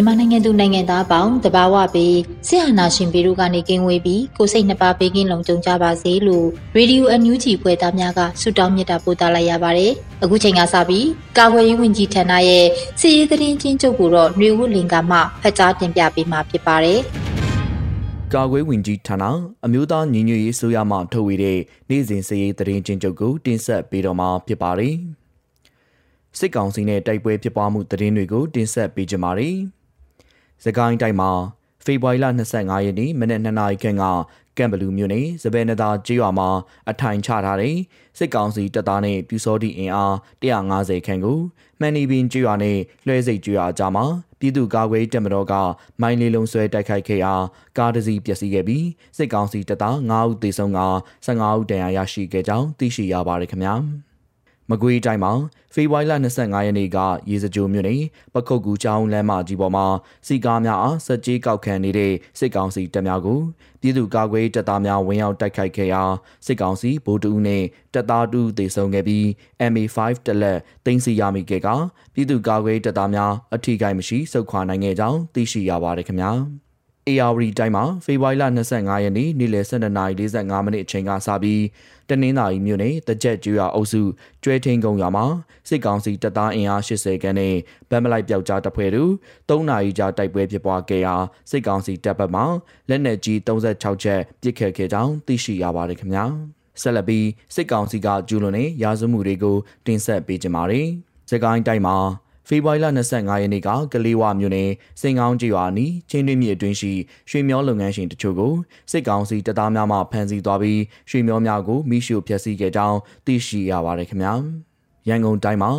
မြန်မာနိုင်ငံသူနိုင်ငံသားပေါင်းတဘာဝပေးဆရာနာရှင်ပေတို့ကနေကင်းဝေးပြီးကိုစိတ်နှစ်ပါးပေးကင်းလုံးကြုံကြပါစေလို့ရေဒီယိုအန်ယူဂျီဖွဲ့သားများကဆုတောင်းမေတ္တာပို့သလိုက်ရပါတယ်။အခုချိန်ကစပြီးကာကွယ်ရေးဝန်ကြီးဌာနရဲ့စီရေးသတင်းချင်းချုပ်ကိုတော့ຫນွေဝလင်ကမှဖတ်ကြားတင်ပြပေးမှာဖြစ်ပါတယ်။ကာကွယ်ဝင်ကြီးဌာနအမျိုးသားညီညွတ်ရေးဆိုရမှထုတ်ဝေတဲ့နေ့စဉ်စည်ရေးသတင်းချင်းချုပ်ကိုတင်ဆက်ပေးတော့မှာဖြစ်ပါတယ်။စစ်ကောင်စီနဲ့တိုက်ပွဲဖြစ်ပွားမှုသတင်းတွေကိုတင်ဆက်ပေးကြပါမယ်။။ စကိုင်းတိုင်းမှာဖေဖော်ဝါရီလ25ရက်နေ့မနက်2နာရီခန့်ကကမ်ဘလူးမြို့နယ်စပယ်နသာကျေးရွာမှာအထိုင်ချထားတဲ့စစ်ကောင်စီတပ်သားနဲ့ပြူစောတိအင်အား150ခန့်ကိုမှန်နီပင်ကျေးရွာနဲ့လွှဲစိတ်ကျေးရွာကြားမှာပြည်သူ့ကာကွယ်တပ်မတော်ကမိုင်းလေးလုံးဆွဲတိုက်ခိုက်ခဲ့ရာကားတစ်စီးပျက်စီးခဲ့ပြီးစစ်ကောင်စီတပ်သား9ဦးသေဆုံးက15ဦးဒဏ်ရာရရှိခဲ့ကြောင်းသိရှိရပါတယ်ခင်ဗျာ။ မကွေးတိုင်းမှာဖေဖော်ဝါရီလ25ရက်နေ့ကရေစကြိုမြို့နယ်ပခုတ်ကူချောင်းလမ်းမကြီးပေါ်မှာစီကားများအားစက်ကြီးကောက်ခံနေတဲ့စစ်ကောင်စီတပ်များကိုပြည်သူ့ကာကွယ်တပ်သားများဝင်ရောက်တိုက်ခိုက်ခဲ့ရာစစ်ကောင်စီဗိုလ်တဦးနဲ့တပ်သားတူသေဆုံးခဲ့ပြီး MA5 တလက်တင်စီရမိခဲ့ကပြည်သူ့ကာကွယ်တပ်သားများအထိကိမရှိစုခွာနိုင်ခဲ့ကြောင်းသိရှိရပါတယ်ခင်ဗျာ။ ARD တိုင်းမှာဖေဖော်ဝါရီလ25ရက်နေ့နေ့လယ်12:45မိနစ်အချိန်ကစပြီးတနင်္သာရီမြို့နယ်တကြက်ကျွော်အုပ်စုကျွဲထင်းကုန်းရွာမှာစစ်ကောင်စီတပ်သားအင်အား80ခန်းနဲ့ဗမ်းမလိုက်ပျောက်ကြားတပ်ဖွဲ့တို့3နာရီကြာတိုက်ပွဲဖြစ်ပွားခဲ့ရာစစ်ကောင်စီတပ်ဘက်မှလက်နက်ကြီး36ချက်ပစ်ခတ်ခဲ့ကြောင်းသိရှိရပါတယ်ခင်ဗျာဆက်လက်ပြီးစစ်ကောင်စီကကျူးလွန်တဲ့ရာဇဝမှုတွေကိုတင်ဆက်ပေးကြပါမယ်။စကိုင်းတိုင်းမှာ ဖေဖော်ဝါရီလ25ရက်နေ့ကကလေးဝမြို့နယ်စင်ကောင်းကျေးရွာနီးချင်းတွင်းမြစ်အတွင်းရှိရွှေမျောလုပ်ငန်းရှင်တချို့ကိုစစ်ကောင်စီတပ်သားများမှဖမ်းဆီးသွားပြီးရွှေမျောများကိုမိရှုဖျက်ဆီးခဲ့ကြောင်းသိရှိရပါတယ်ခင်ဗျာ။ရန်ကုန်တိုင်းမှာ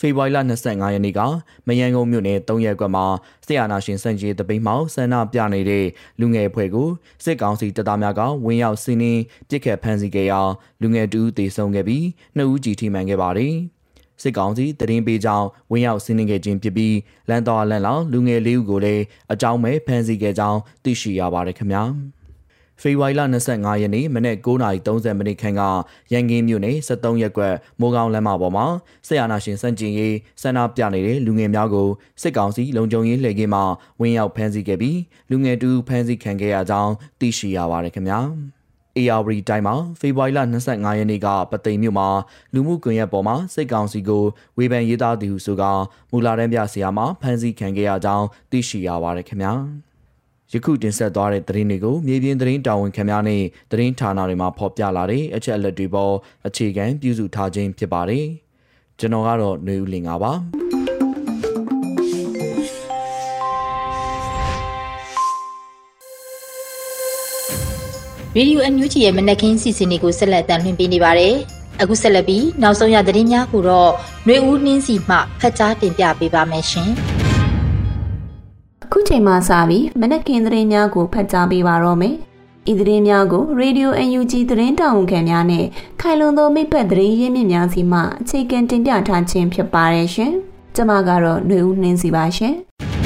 ဖေဖော်ဝါရီလ25ရက်နေ့ကမယန်ကုန်မြို့နယ်3ရက်ကွက်မှာဆရာနာရှင်စံကြီးတပိမှောက်ဆန္ဒပြနေတဲ့လူငယ်အဖွဲ့ကိုစစ်ကောင်စီတပ်သားများကဝင်းရောက်စီးနင်းပစ်ခတ်ဖမ်းဆီးခဲ့ရာလူငယ်တူတေဆုံးခဲ့ပြီးနှစ်ဦးကြည်ထိမှန်ခဲ့ပါတယ်။ စစ်ကောင်စီတရင်ပေးကြောင်းဝင်းရောက်စီးနှင်ခဲ့ခြင်းဖြစ်ပြီးလန်တော်လန်လောင်လူငယ်လေးဦးကိုလည်းအကြောင်းမဲ့ဖမ်းဆီးခဲ့ကြောင်းသိရှိရပါတယ်ခင်ဗျာဖေဖော်ဝါရီလ25ရက်နေ့မနေ့9:30မိနစ်ခန့်ကရန်ကင်းမြို့နယ်73ရပ်ကွက်မိုးကောင်းလမ်းမပေါ်မှာဆရာနာရှင်စန့်ကျင်ရေးဆန္ဒပြနေတဲ့လူငယ်များကိုစစ်ကောင်စီလုံခြုံရေးလှည့်ကင်းမှဝင်းရောက်ဖမ်းဆီးခဲ့ပြီးလူငယ်တူဖမ်းဆီးခံခဲ့ရကြောင်းသိရှိရပါတယ်ခင်ဗျာ။ ARD တိုင်းမှာဖေဖော်ဝါရီလ25ရက်နေ့ကပသိမ်မြို့မှာလူမှုကွန်ရက်ပေါ်မှာစိတ်ကောင်စီကိုဝေဖန်ရေးသားသူဆိုကမူလာတန်းပြဆရာမဖမ်းဆီးခံခဲ့ရကြောင်းသိရှိရပါတယ်ခင်ဗျာယခုတင်ဆက်သွားတဲ့သတင်းတွေကိုမြေပြင်သတင်းတာဝန်ခံများနဲ့သတင်းဌာနတွေမှာဖော်ပြလာတဲ့အချက်အလက်တွေပေါ်အခြေခံပြုစုထားခြင်းဖြစ်ပါတယ်ကျွန်တော်ကတော့ຫນွေဦးလင်ပါ ရေဒီယိုအန်ယူဂျီရဲ့မနက်ခင်းစီစဉ်တွေကိုဆက်လက်တင်ပြနေပါတယ်။အခုဆက်လက်ပြီးနောက်ဆုံးရသတင်းများကိုတော့ຫນွေဦးနှင်းစီမှဖတ်ကြားတင်ပြပေးပါမယ်ရှင်။အခုချိန်မှစပြီးမနက်ခင်းသတင်းများကိုဖတ်ကြားပေးပါတော့မယ်။ဤသတင်းများကိုရေဒီယိုအန်ယူဂျီသတင်းတောင်ခံများနဲ့ခိုင်လုံသောမိဖက်သတင်းရင်းမြစ်များစီမှအခြေခံတင်ပြထားခြင်းဖြစ်ပါတယ်ရှင်။ကျွန်မကတော့ຫນွေဦးနှင်းစီပါရှင်။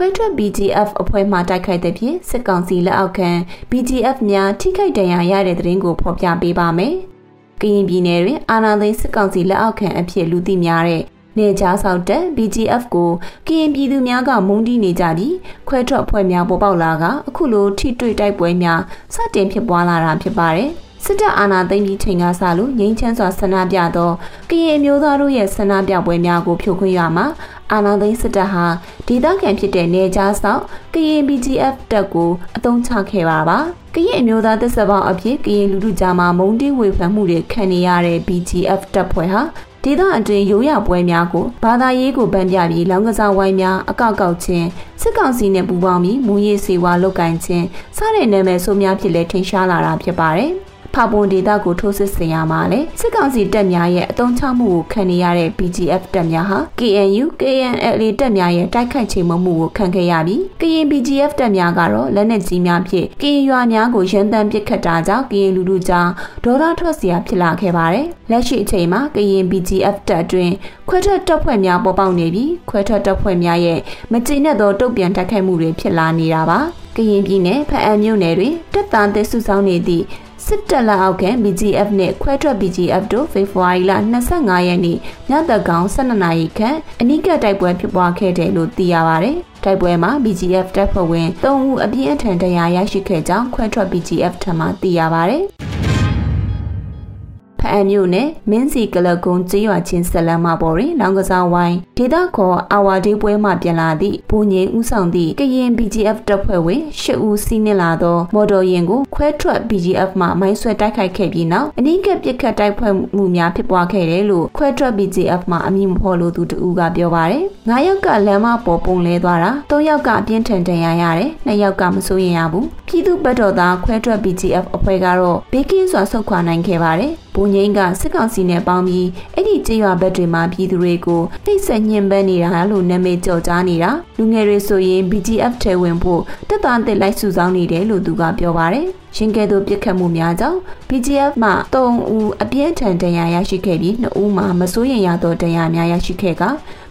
ခွဲထွက် BGF အဖွဲ့မှတိုက်ခိုက်တဲ့ဖြင့်စစ်ကောင်စီလက်အောက်ခံ BGF များထိခိုက်ဒဏ်ရာရတဲ့တဲ့ရင်ကိုဖော်ပြပေးပါမယ်။ကရင်ပြည်နယ်တွင်အာဏာသိမ်းစစ်ကောင်စီလက်အောက်ခံအဖြစ်လူသိများတဲ့နေကြားဆောက်တဲ့ BGF ကိုကရင်ပြည်သူများကမုန်းတီးနေကြပြီးခွဲထွက်အဖွဲ့များပေါ်ပေါက်လာကအခုလိုထိတွေ့တိုက်ပွဲများစတင်ဖြစ်ပွားလာတာဖြစ်ပါတယ်။ စစ်တပ်အာဏာသိမ်းပြီးချိန်ကစလို့ငြိမ်းချမ်းစွာဆန္ဒပြသောကရင်အမျိုးသားတို့ရဲ့ဆန္ဒပြပွဲများကိုဖြိုခွင်းရမှာအာဏာသိမ်းစစ်တပ်ဟာဒေသခံဖြစ်တဲ့နေကြားဆောက်ကရင် BGF တပ်ကိုအသုံးချခဲ့ပါပါကရင်အမျိုးသားသက်ဆက်ပေါင်းအဖြစ်ကရင်လူထုကြားမှာမုံတိဝေဖန်မှုတွေခံနေရတဲ့ BGF တပ်ဖွဲ့ဟာဒေသအတွင်းရိုးရပွဲများကိုဘာသာရေးကိုဗန်ပြပြီးလောင်ကစားဝိုင်းများအကောက်ကောက်ခြင်းစစ်ကောင်စီနဲ့ပူးပေါင်းပြီးမူရေးစေဝါလုတ်ကင်ခြင်းစတဲ့နာမည်ဆိုးများဖြစ်လဲထင်ရှားလာတာဖြစ်ပါတယ်။ ဖပွန်ဒေသကိုထိုးစစ်ဆင်ရမှာလဲစစ်ကောင်စီတပ်များရဲ့အုံချမှုကိုခံနေရတဲ့ BGF တပ်များဟာ KNU KNLA တပ်များရဲ့တိုက်ခိုက်ချိန်မမှုကိုခံခဲ့ရပြီးကရင် BGF တပ်များကတော့လက်နက်ကြီးများဖြင့်ကရင်ရွာများကိုရန်တမ်းပစ်ခတ်တာကြောင့်ကရင်လူလူကြားဒေါသထွက်စရာဖြစ်လာခဲ့ပါတယ်။လက်ရှိအချိန်မှာကရင် BGF တပ်အတွင်းခွဲထွက်တပ်ဖွဲ့များပေါ်ပေါက်နေပြီးခွဲထွက်တပ်ဖွဲ့များရဲ့မကျေနပ်သောတုတ်ပြန်တိုက်ခိုက်မှုတွေဖြစ်လာနေတာပါ။ကရင်ပြည်နယ်ဖအံမြို့နယ်တွင်တပ်သားသစ်စုဆောင်နေသည့် စစ်တပ်လက်အောက်ခံ BGF နဲ့ခွဲထွက် BGF တို့ဖေဖော်ဝါရီလ25ရက်နေ့ညသက်ကောင်12နာရီခန့်အနိကတိုက်ပွဲဖြစ်ပွားခဲ့တယ်လို့သိရပါတယ်။တိုက်ပွဲမှာ BGF တပ်ဖွဲ့ဝင်3ဦးအပြင်းအထန်ဒဏ်ရာရရှိခဲ့ကြောင်းခွဲထွက် BGF ထံမှသိရပါတယ်။ ဖအံမြို့နယ်မင်းစီကလကုန်းကျေးရွာချင်းဆက်လမ်းမှာပေါ်တွင်လောင်ကစားဝိုင်းဒေသခေါ်အာဝါဒေးပွဲမှပြန်လာသည့်ဘူငိဦးဆောင်သည့်ကရင် BGF တပ်ဖွဲ့ဝင်၈ဦးစီးနှင်လာသော မော်တော်ယာဉ်ကိုခွဲထွက် BGF မှမိုင်းဆွဲတိုက်ခိုက်ခဲ့ပြီးနောက်အနည်းငယ်ပစ်ခတ်တိုက်ပွဲမှုများဖြစ်ပွားခဲ့တယ်လို့ခွဲထွက် BGF မှအမည်မဖော်လို့သူတဦးကပြောပါတယ်။၅ယောက်ကလမ်းမပေါ်ပုံလဲသွားတာ၃ယောက်ကအပြင်းထန်ဒဏ်ရာရတယ်။၂ယောက်ကမစိုးရင်ရဘူး။ပြည်သူ့ဘက်တော်သားခွဲထွက် BGF အဖွဲ့ကတော့ဘေးကင်းစွာဆုတ်ခွာနိုင်ခဲ့ပါတယ်။ ဘုံငိမ့်ကစစ်ကောင်စီနဲ့ပေါင်းပြီးအဲ့ဒီကြေးရွာဘက်တွေမှာပြည်သူတွေကိုနှိပ်စက်ညှဉ်းပန်းနေတာလို့နာမည်ကြော်ကြားနေတာလူငယ်တွေဆိုရင် BGF ထဲဝင်ဖို့တက်တာတက်လိုက်စုဆောင်းနေတယ်လို့သူကပြောပါတယ်ရှင်ကဲ့သို့ပြစ်ခတ်မှုများကြောင့် BGF မှ3ဦးအပြင်းထန်ဒဏ်ရာရရှိခဲ့ပြီး2ဦးမှာမစိုးရင်ရသောဒဏ်ရာများရရှိခဲ့က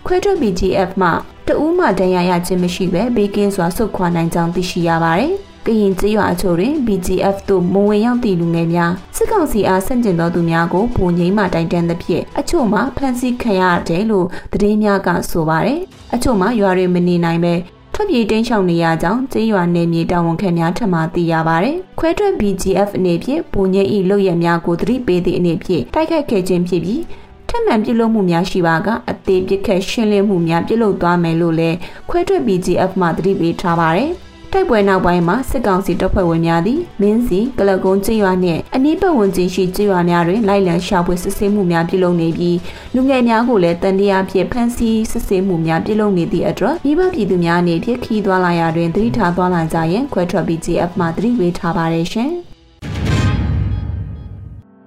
ခွဲထွက် BGF မှတဦးမှဒဏ်ရာရခြင်းမရှိဘဲဘေးကင်းစွာဆုတ်ခွာနိုင်ကြောင်းသိရှိရပါတယ်။ ကရင်ကျေးရွာအချို့တွင် BGF သို့မဝင်ရောက်သည့်လူငယ်များစစ်ကောင်စီအားဆန့်ကျင်သောသူများကိုဗိုလ်ငိမ့်မှတိုင်တန်းသဖြင့်အချို့မှာဖမ်းဆီးခံရတယ်လို့သတင်းများကဆိုပါတယ်။အချို့မှာရွာတွေမနေနိုင်ပဲထွက်ပြေးတိမ်းရှောင်နေရကြောင်းကျေးရွာနယ်မြေတာဝန်ခံများထံမှသိရပါဗျ။ခွဲထွက် BGF အနေဖြင့်ဗိုလ်ငိမ့်၏လုပ်ရများကိုသတိပေးသည့်အနေဖြင့်တိုက်ခိုက်ခဲ့ခြင်းဖြစ်ပြီးထက်မှန်ပြုလုပ်မှုများရှိပါကအသေးပြစ်ခတ်ရှင်းလင်းမှုများပြုလုပ်သွားမယ်လို့လည်းခွဲထွက် BGF မှသတိပေးထားပါတယ်။ တိုက်ပွဲနောက်ပိုင်းမှာစစ်ကောင်စီတပ်ဖွဲ့ဝင်များသည်မင်းစီကလကုန်းကျေးရွာနှင့်အနီးပတ်ဝန်းကျင်ရှိကျေးရွာများတွင်လိုက်လံရှာဖွေစစ်ဆေးမှုများပြုလုပ်နေပြီးလူငယ်များကိုလည်းတန်တရားဖြင့်ဖမ်းဆီးစစ်ဆေးမှုများပြုလုပ်နေသည့်အတွက်မိဘပြည်သူများအနေဖြင့်ခီးသွားလာရာတွင်သတိထားသွားလာကြရန်ခွဲထွက် BGF မှသတိပေးထားပါတယ်ရှင်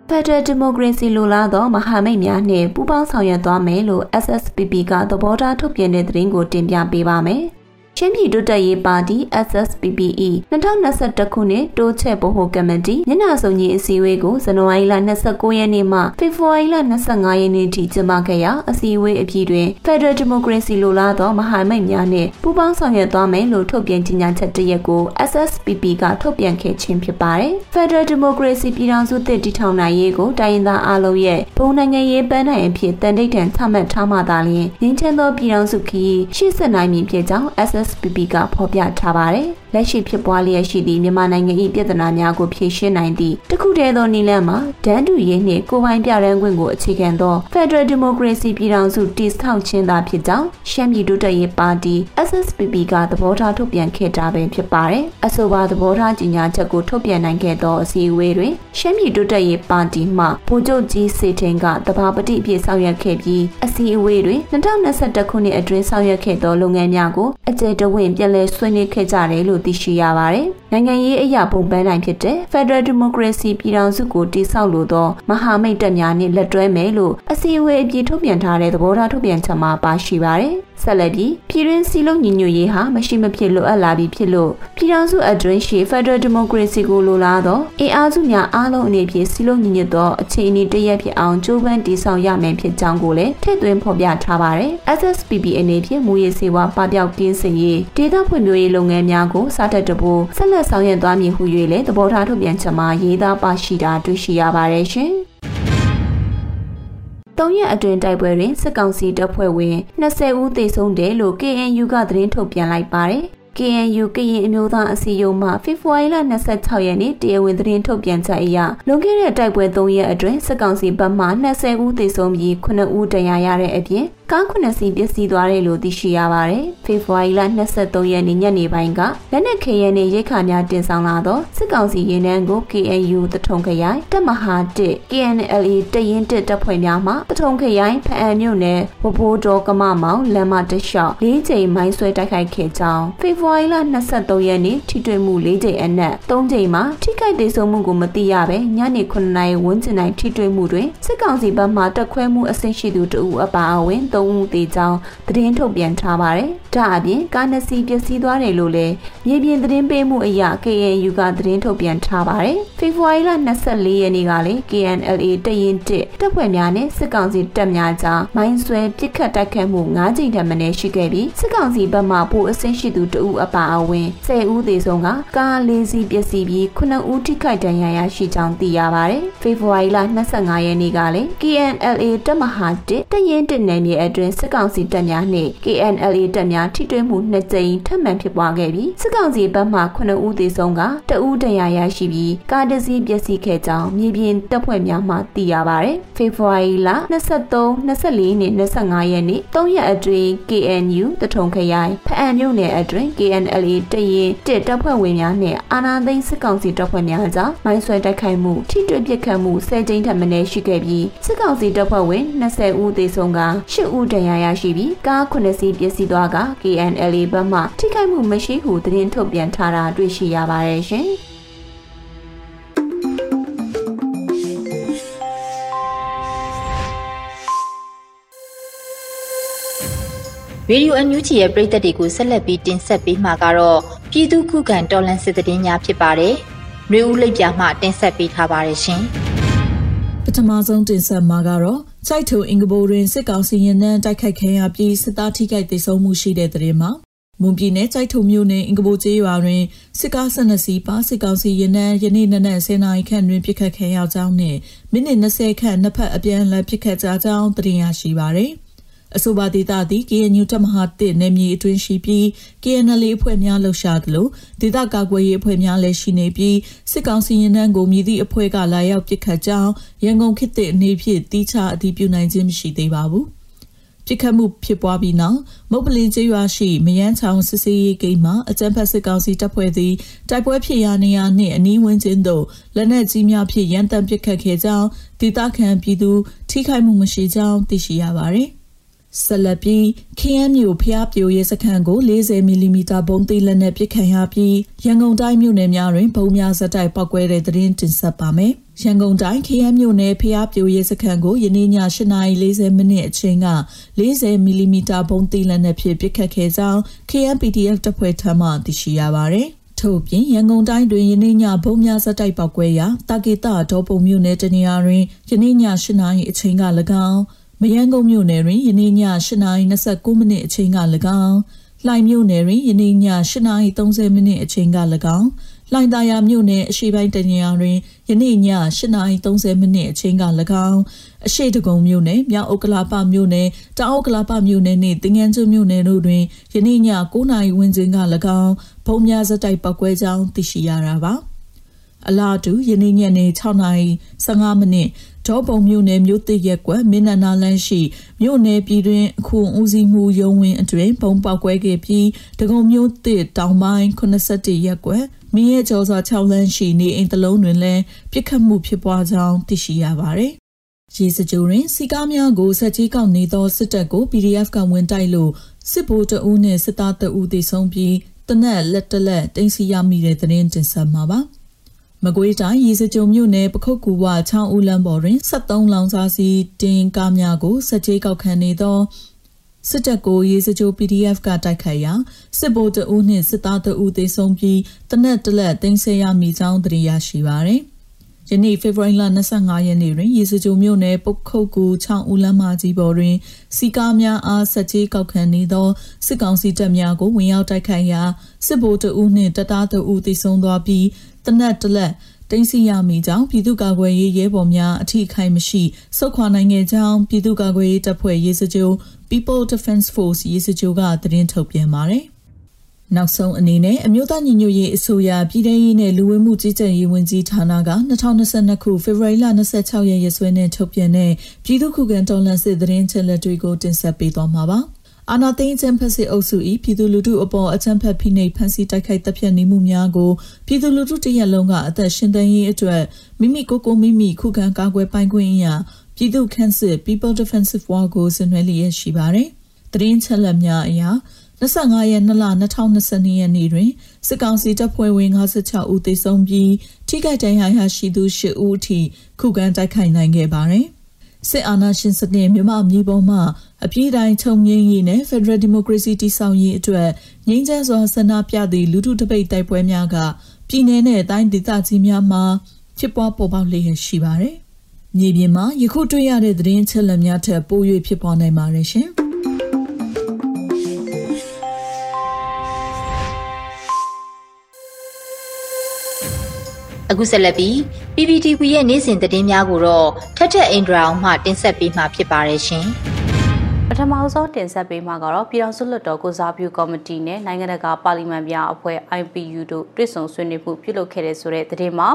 ဖက်ဒရယ်ဒီမိုကရေစီလိုလားသောမဟာမိတ်များနှင့်ပူးပေါင်းဆောင်ရွက်သွားမယ်လို့ SSPP ကသဘောထားထုတ်ပြန်တဲ့သတင်းကိုတင်ပြပေးပါမယ်။ ချင်းပြည်တိုးတက်ရေးပါတီ SSPPE 2021ခုနှစ်တိုးချက်ဗဟိုကမတီညနာဆောင်ကြီးအစည်းအဝေးကိုဇန်နဝါရီလ29ရက်နေ့မှဖေဖော်ဝါရီလ25ရက်နေ့ထိကျင်းပခဲ့ရာအစည်းအဝေးအပြီးတွင် Federal Democracy လိုလားသောမဟာမိတ်များနှင့်ပူးပေါင်းဆောင်ရွက်သွားမယ်လို့ထုတ်ပြန်ကြေညာချက်တရက်ကို SSPP ကထုတ်ပြန်ခဲ့ခြင်းဖြစ်ပါတယ်။ Federal Democracy ပြည်ထောင်စုတည်တည်ထောင်နိုင်ရေးကိုတိုင်းရင်းသားအားလုံးရဲ့ဘုံနိုင်ငံရေးပန်းနိုင်အဖြစ်တန်တိတ်တန်ချမှတ်ထားမှသာလျှင်ငင်းချမ်းသောပြည်ထောင်စုခီးရှေ့ဆက်နိုင်မည်ဖြစ်ကြောင်း SS SSPP ကဖော်ပြထားပါတယ်။လက်ရှိဖြစ်ပွားလျက်ရှိသည့်မြန်မာနိုင်ငံ၏ပြည်ထနာများကိုဖြေရှင်းနိုင်သည့်တခုတည်းသောနည်းလမ်းမှာဒန်းတူရေးနှင့်ကိုပိုင်ပြရန်ခွင့်ကိုအခြေခံသော Federal Democracy ပြည်ထောင်စုတည်ဆောက်ခြင်းသာဖြစ်ကြောင်းရှမ်းပြည်တိုးတက်ရေးပါတီ SSPP ကသဘောထားထုတ်ပြန်ခဲ့တာပင်ဖြစ်ပါတယ်။အဆိုပါသဘောထားကြေညာချက်ကိုထုတ်ပြန်နိုင်ခဲ့သောအစည်းအဝေးတွင်ရှမ်းပြည်တိုးတက်ရေးပါတီမှဗိုလ်ချုပ်ကြီးစေထင်ကတဘာပတိအဖြစ်ဆောင်ရွက်ခဲ့ပြီးအစည်းအဝေးတွင်2021ခုနှစ်အတွင်းဆောင်ရွက်ခဲ့သောလုပ်ငန်းများကိုအကျယ်တဝင့်ပြန်လည်ဆွေးနွေးခဲ့ကြတယ်လို့သိရှိရပါတယ်။နိုင်ငံရေးအရာပုံပန်းတိုင်းဖြစ်တဲ့ Federal Democracy ပြည်ထောင်စုကိုတည်ဆောက်လိုသောမဟာမိတ်တပ်များနှင့်လက်တွဲမယ်လို့အစည်းအဝေးအပြည်ထုတ်ပြန်ထားတဲ့သဘောထားထုတ်ပြန်ချက်မှာပါရှိပါတယ်။ ဆက်လက်ပြီးပြည်တွင်းစီလုံးညီညွတ်ရေးဟာမရှိမဖြစ်လိုအပ်လာပြီးဖြစ်လို့ပြည်ထောင်စုအတွင်းရှိ Federal Democracy ကိုလိုလားသောအင်အားစုများအားလုံးအနေဖြင့်စီလုံးညီညွတ်သောအခြေအနေတရက်ဖြစ်အောင်ကြိုးပမ်းတည်ဆောက်ရမယ်ဖြစ်ကြောင်းကိုလည်းထည့်သွင်းဖော်ပြထားပါတယ်။ SSPP အနေဖြင့်မူရည်စေဝါပပျောက်ကင်းစင်ရေးဒေသဖွံ့ဖြိုးရေးလုပ်ငန်းများကိုစားတက်တပိုးဆက်လက်ဆောင်ရွက်သွားမည်ဟု၍လည်းသဘောထားထုတ်ပြန်ချက်မှာရေးသားပါရှိတာတွေ့ရှိရပါတယ်ရှင်။ ၃ရက်အတွင်းတိုက်ပွဲတွင်စစ်ကောင်စီတပ်ဖွဲ့ဝင်20ဦးသေဆုံးတယ်လို့ KNU ကသတင်းထုတ်ပြန်လိုက်ပါတယ်။ KNU ကရင်အမျိုးသားအစည်းအရုံးမှဖေဖော်ဝါရီလ26ရက်နေ့တရားဝင်သတင်းထုတ်ပြန်ချက်အရလွန်ခဲ့တဲ့တိုက်ပွဲ3ရက်အတွင်းစစ်ကောင်စီဘက်မှ20ဦးသေဆုံးပြီး9ဦးဒဏ်ရာရတဲ့အပြင် ကားခုနှစ်စီးပျက်စီးသွားတယ်လို့သိရှိရပါတယ်။ဖေဖော်ဝါရီလ23ရက်နေ့ညနေပိုင်းကလက်နက်ခဲယမ်းနဲ့ရိတ်ခါများတင်ဆောင်လာသောစစ်ကောင်စီရင်နှန်းကို KNU တထုံခရိုင်တပ်မဟာ1 KNLA တရင်တစ်တပ်ဖွဲ့များမှတထုံခရိုင်ဖအံမြို့နယ်ဝဘိုးတော်ကမမောင်လမ်းမတလျှောက်၄ချိန်မိုင်းဆွဲတိုက်ခိုက်ခဲ့ကြောင်းဖေဖော်ဝါရီလ23ရက်နေ့ထိတွေ့မှု၄ချိန်အနက်၃ချိန်မှာထိခိုက်ဒေဆုံးမှုကိုမသိရဘဲညနေ9နာရီဝန်းကျင်တိုင်းထိတွေ့မှုတွင်စစ်ကောင်စီဘက်မှတက်ခွဲမှုအဆင့်ရှိသူတအူအပါအဝင်3ဦးသေကြောင်းသတင်းထုတ်ပြန်ထားပါတယ်။ဒါအပြင်ကားနှစ်စီးပျက်စီးသွားတယ်လို့လည်းမြေပြင်သတင်းပေးမှုအရ KNU ကသတင်းထုတ်ပြန်ထားပါတယ်။ဖေဖော်ဝါရီလ24ရက်နေ့ကလည်း KNLA တရင်တစ်တပ်ဖွဲ့များနဲ့စစ်ကောင်စီတပ်များကြားမိုင်းဆွဲပစ်ခတ်တိုက်ခတ်မှု9ကြိမ်ထက်မနည်းရှိခဲ့ပြီးစစ်ကောင်စီဘက်မှပိုအဆင့်ရှိသူတဦးအပါအဝင်10ဦးသေဆုံးကကား၄စီးပျက်စီးပြီး9ဦးထိခိုက်ဒဏ်ရာရရှိကြောင်းသိရပါတယ်။ဖေဖော်ဝါရီလ25ရက်နေ့ကလည်း KNLA တပ်မဟာ1တရင်တစ်နယ်မြေအတွင်းစစ်ကောင်စီတပ်များနှင့် KNLA တပ်များထိတွေ့မှုနှစ်ကြိမ်ထပ်မံဖြစ်ပွားခဲ့ပြီးစစ်ကောင်စီဘက်မှ9ဦးသေဆုံးကတဦးဒဏ်ရာရရှိပြီးကားတစ်စီးပျက်စီးခဲ့ကြောင်းမြေပြင်တပ်ဖွဲ့များမှသိရပါတယ်။ဖေဖော်ဝါရီလ23 24နဲ့25ရက်နေ့3ရက်အတွင်း KNU တထုံခရိုင်ဖအံမြို့နယ်အတွင်း KNLA တရင်တစ်တပ်ဖွဲ့ဝင်များနဲ့အာနာသိန်းစစ်ကောင်စီတပ်ဖွဲ့များကြားမိုင်းဆွဲတိုက်ခိုက်မှုထိတွေ့ပစ်ခတ်မှု10ကြိမ်ထက်မနည်းရှိခဲ့ပြီးစစ်ကောင်စီတပ်ဖွဲ့ဝင်20ဦးသေဆုံးက10ဦးဒဏ်ရာရရှိပြီးကား9စီးပျက်စီးသွားက KNLA ဘက်မှထိခိုက်မှုမရှိဟုသတင်းထုတ်ပြန်ထားတာတွေ့ရှိရပါတယ်ရှင်။ရေဒီယိုအန်ယူဂျီရဲ့ပရိသတ်တွေကိုဆက်လက်ပြီးတင်ဆက်ပေးမှာကတော့ပြည်သူခုခံတော်လှန်စစ်တရင်များဖြစ်ပါတယ်။မျိုးဦးလိပ်ပြမှတင်ဆက်ပေးထားပါတယ်ရှင်။ပထမဆုံးတင်ဆက်မှာကတော့ စိုက်ထုံအင်္ဂဘိုတွင်စစ်ကောင်စီရင်နှန်းတိုက်ခိုက်ခံရပြီးစစ်သားထိခိုက်ဒေဆုံးမှုရှိတဲ့တဲ့ရင်မှာမွန်ပြည်နယ်စိုက်ထုံမြို့နယ်အင်္ဂဘိုကျေးရွာတွင်စစ်ကား12စီးပါစစ်ကောင်စီရင်နှန်းယနေ့နနက်10နာရီခန့်တွင်ပြစ်ခတ်ခံရကြောင်းနှင့်မိနစ်20ခန့်နှစ်ဖက်အပြန်အလှန်ပြစ်ခတ်ကြကြောင်းသိရရှိပါသည်။ အဆိုပါဒေသသည် KNU တပ်မဟာ1နယ်မြေအတွင်းရှိပြီး KNL အဖွဲ့များလှုပ်ရှားသလိုဒေသကာကွယ်ရေးအဖွဲ့များလည်းရှိနေပြီးစစ်ကောင်စီရင်နှန်းကိုမြည်သည့်အဖွဲ့ကလာရောက်ပစ်ခတ်ကြောင်းရန်ကုန်ခေတ်သစ်အနေဖြင့်တီးခြားအတည်ပြုနိုင်ခြင်းမရှိသေးပါဘူး။ပြစ်ခတ်မှုဖြစ်ပွားပြီးနောက်မုတ်ပလင်ကျေးရွာရှိမယန်းချောင်းစစ်စေးရေးဂိမ်းမှာအကြမ်းဖက်စစ်ကောင်စီတပ်ဖွဲ့သည်တိုက်ပွဲဖြစ်ရာနေရာနှင့်အနီးဝန်းကျင်သို့လက်နက်ကြီးများဖြင့်ရန်တမ်းပစ်ခတ်ခဲ့ကြောင်းဒေသခံပြည်သူထိခိုက်မှုမရှိကြောင်းသိရှိရပါသည်။ ဆက်လက်ပြီး KM မြို့ဖျားပြိုရဲစခန်းကို40မီလီမီတာဘုံသေးလက်နဲ့ပစ်ခတ်ရပြီးရန်ကုန်တိုင်းမြို့နယ်များတွင်ဘုံများဇက်တိုက်ပောက်ကွဲတဲ့သတင်းတင်ဆက်ပါမယ်။ရန်ကုန်တိုင်း KM မြို့နယ်ဖျားပြိုရဲစခန်းကိုယနေ့ည8:40မိနစ်အချိန်က40မီလီမီတာဘုံသေးလက်နဲ့ဖြင့်ပစ်ခတ်ခဲ့ကြောင်း KM PDF တပ်ဖွဲ့ထံမှသိရှိရပါသည်။ထို့ပြင်ရန်ကုန်တိုင်းတွင်ယနေ့ညဘုံများဇက်တိုက်ပောက်ကွဲရာတာကေတာဒေါ်ပုံမြို့နယ်တနေရာတွင်ယနေ့ည8:00နာရီအချိန်က၎င်း မယန်းကုန်းမြို့နယ်တွင်ယနေ့ည8:29မိနစ်အချိန်က၎င်းလှိုင်မြို့နယ်တွင်ယနေ့ည8:30မိနစ်အချိန်က၎င်းလှိုင်သာယာမြို့နယ်အရှိပိုင်းတနေရာတွင်ယနေ့ည8:30မိနစ်အချိန်က၎င်းအရှိတကုံမြို့နယ်မြောက်ဥက္ကလာပမြို့နယ်တောင်ဥက္ကလာပမြို့နယ်နှင့်တင်ငန်းကျွမြို့နယ်တို့တွင်ယနေ့ည9:00ဝန်းကျင်က၎င်းဘုံများစတိုက်ပောက်ကွဲကြောင်းသိရှိရတာပါအလားတူယနေ့ညနေ6:15မိနစ် ဒေါပုံမြို့နယ်မြို့သစ်ရက်ကွက်မင်းနနာလန်းရှိမြို့နယ်ပြည်တွင်အခုဦးစီးမှုရုံးဝင်အတွင်ပုံပေါက်ကွဲခဲ့ပြီးတကုံမြို့သစ်တောင်ပိုင်း87ရက်ကွက်မင်းရဲ့ကျော်စွာ6လမ်းရှိနေအိမ်တလုံးတွင်လည်းပြစ်ခတ်မှုဖြစ်ပွားကြောင်းသိရှိရပါတယ်။ရေစကြိုတွင်စီကားများကိုဆက်ကြီးကောက်နေသောစစ်တပ်ကို PDF ကဝင်တိုက်လို့စစ်ဗိုလ်တအူးနဲ့စစ်သားတအူးသေဆုံးပြီးတနက်လက်တလက်တင်စီရမိတဲ့သတင်းတင်ဆက်မှာပါ။ မကွေးတိုင်းရေစကြုံမြို့နယ်ပခုတ်ကူဝချောင်းဦးလမ်းပေါ်တွင်73လောင်စာစီတင်ကားများကိုစက်ကြေးကောက်ခံနေသောစစ်တပ်ကိုရေစကြို PDF ကတိုက်ခိုက်ရာစစ်ဗိုလ်တအုပ်နှင့်စစ်သားတအုပ်သေဆုံးပြီးတနက်တလက်သိမ်းဆည်းရမိကြောင်းသိရရှိပါသည်။ယနေ့ဖေဖော်ဝါရီလ25ရက်နေ့တွင်ရေစကြိုမြို့နယ်ပုတ်ခုတ်ကူ6ဦးလမ်းမကြီးပေါ်တွင်စီကားများအားဆက်ကြီးကောက်ခံနေသောစစ်ကောင်စီတပ်များကိုဝင်ရောက်တိုက်ခိုက်ရာစစ်ဗိုလ်တအုပ်နှင့်တပ်သားတအုပ်သေဆုံးသွားပြီး တနက်တလက်တင်စီရမိကြောင်းပြည်သူ့ကာကွယ်ရေးရဲဘော်များအထိခိုက်မရှိစုခွာနိုင်ခဲ့ကြောင်းပြည်သူ့ကာကွယ်ရေးတပ်ဖွဲ့ရေးစကြို People Defense Force ရေးစကြိုကသတင်းထုတ်ပြန်ပါတယ်။နောက်ဆုံးအနေနဲ့အမျိုးသားညီညွတ်ရေးအစိုးရပြည်ထောင်ရေးနဲ့လူဝင်မှုကြီးကြပ်ရေးဝန်ကြီးဌာနက2022ခုဖေဖော်ဝါရီလ26ရက်ရက်စွဲနဲ့ထုတ်ပြန်တဲ့ပြည်သူ့ခုခံတော်လှန်စစ်သတင်းချက်လက်တွေကိုတင်ဆက်ပေးသွားမှာပါ။ အာနာသိန်းချမ်းဖက်စစ်အုပ်စု၏ပြည်သူလူထုအပေါ်အချမ်းဖက်ဖိနှိပ်ဖန်ဆီးတိုက်ခိုက်တပ်ဖြတ်နေမှုများကိုပြည်သူလူထုတရက်လုံးကအသက်ရှင်သန်ရေးအတွက်မိမိကိုယ်ကိုမိမိခုခံကာကွယ်ပိုင်ခွင့်အရာပြည်သူ့ခန့်စစ် People Defensive War ကိုဆင်နွှဲလျက်ရှိပါတယ်။သတင်းချက်လက်များအရာ25ရက်2လ2022ရက်နေ့တွင်စစ်ကောင်စီတပ်ဖွဲ့ဝင်56ဦးသေဆုံးပြီးထိခိုက်ဒဏ်ရာရရှိသူ10ဦးအထိခုခံတိုက်ခိုက်နိုင်ခဲ့ပါတယ်။ စစ်အာဏာရှင်စနစ်မြန်မာပြည်ပေါ်မှာအပြည့်တိုင်းချုပ်ငြိမ်းရေးနဲ့ Federal Democracy တည်ဆောက်ရေးအတွက်ငြိမ်းချမ်းစွာဆန္ဒပြသည့်လူထုတပိတ်တိုက်ပွဲများကပြည်내နဲ့တိုင်းဒေသကြီးများမှာဖြစ်ပွားပေါ်ပေါက်လျက်ရှိပါတယ်။မြေပြင်မှာယခုတွေ့ရတဲ့သတင်းချက်လက်များထက်ပို၍ဖြစ်ပေါ်နိုင်ပါတယ်ရှင်။ အခုဆက်လက်ပြီး PPTV ရဲ့နေ့စဉ်သတင်းများကိုတော့ထက်ထက်အင်ဒရာအောင်မှတင်ဆက်ပေးမှာဖြစ်ပါတယ်ရှင်။ပထမဆုံးတင်ဆက်ပေးမှာကတော့ပြည်တော်စုလွှတ်တော်ကိုစားပြုကော်မတီနဲ့နိုင်ငံတကာပါလီမန်များအဖွဲ့ IPU တို့တွေ့ဆုံဆွေးနွေးမှုပြုလုပ်ခဲ့တဲ့ဆိုတဲ့သတင်းမှာ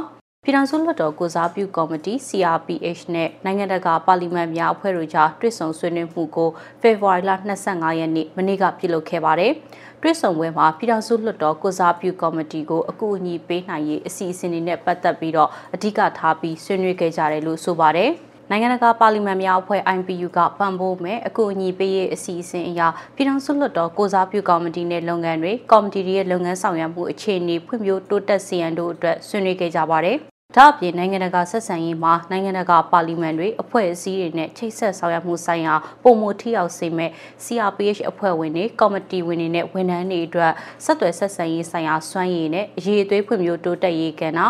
ပြည်ထောင်စုလွှတ်တော်ကိုစားပြုကော်မတီ CRPH နဲ့နိုင်ငံတကာပါလီမန်များအဖွဲ့တို့ကြားတွေ့ဆုံဆွေးနွေးမှုကိုဖေဖော်ဝါရီလ25ရက်နေ့မနေ့ကပြုလုပ်ခဲ့ပါတယ်။ တွေ့ဆုံပွဲမှာပြည်ထောင်စုလွှတ်တော်ကိုစားပြုကော်မတီကိုအကူအညီပေးနိုင်ရေးအစီအစဉ်တွေနဲ့ပတ်သက်ပြီးတော့အဓိကထားပြီးဆွေးနွေးခဲ့ကြတယ်လို့ဆိုပါတယ်။နိုင်ငံတကာပါလီမန်များအဖွဲ့ IPU ကပံ့ပိုးမဲ့အကူအညီပေးရေးအစီအစဉ်အရပြည်ထောင်စုလွှတ်တော်ကိုစားပြုကော်မတီနဲ့လုပ်ငန်းတွေကော်မတီရဲ့လုပ်ငန်းဆောင်ရွက်မှုအခြေအနေဖွံ့ဖြိုးတိုးတက်စေရန်တို့အတွက်ဆွေးနွေးခဲ့ကြပါတယ်။ ဒါအပြင်နိုင်ငံတကာဆက်ဆံရေးမှာနိုင်ငံတကာပါလီမန်တွေအဖွဲ့အစည်းတွေနဲ့ချိတ်ဆက်ဆောင်ရွက်မှုဆိုင်ရာပုံမထိရောက်စေမဲ့ CRPH အဖွဲ့ဝင်တွေကော်မတီဝင်တွေနဲ့ဝန်ထမ်းတွေအတွက်ဆက်သွယ်ဆက်ဆံရေးဆိုင်ရာစွမ်းရည်နဲ့အရေးအသွေးဖွံ့ဖြိုးတိုးတက်ရေးကဏ္ဍ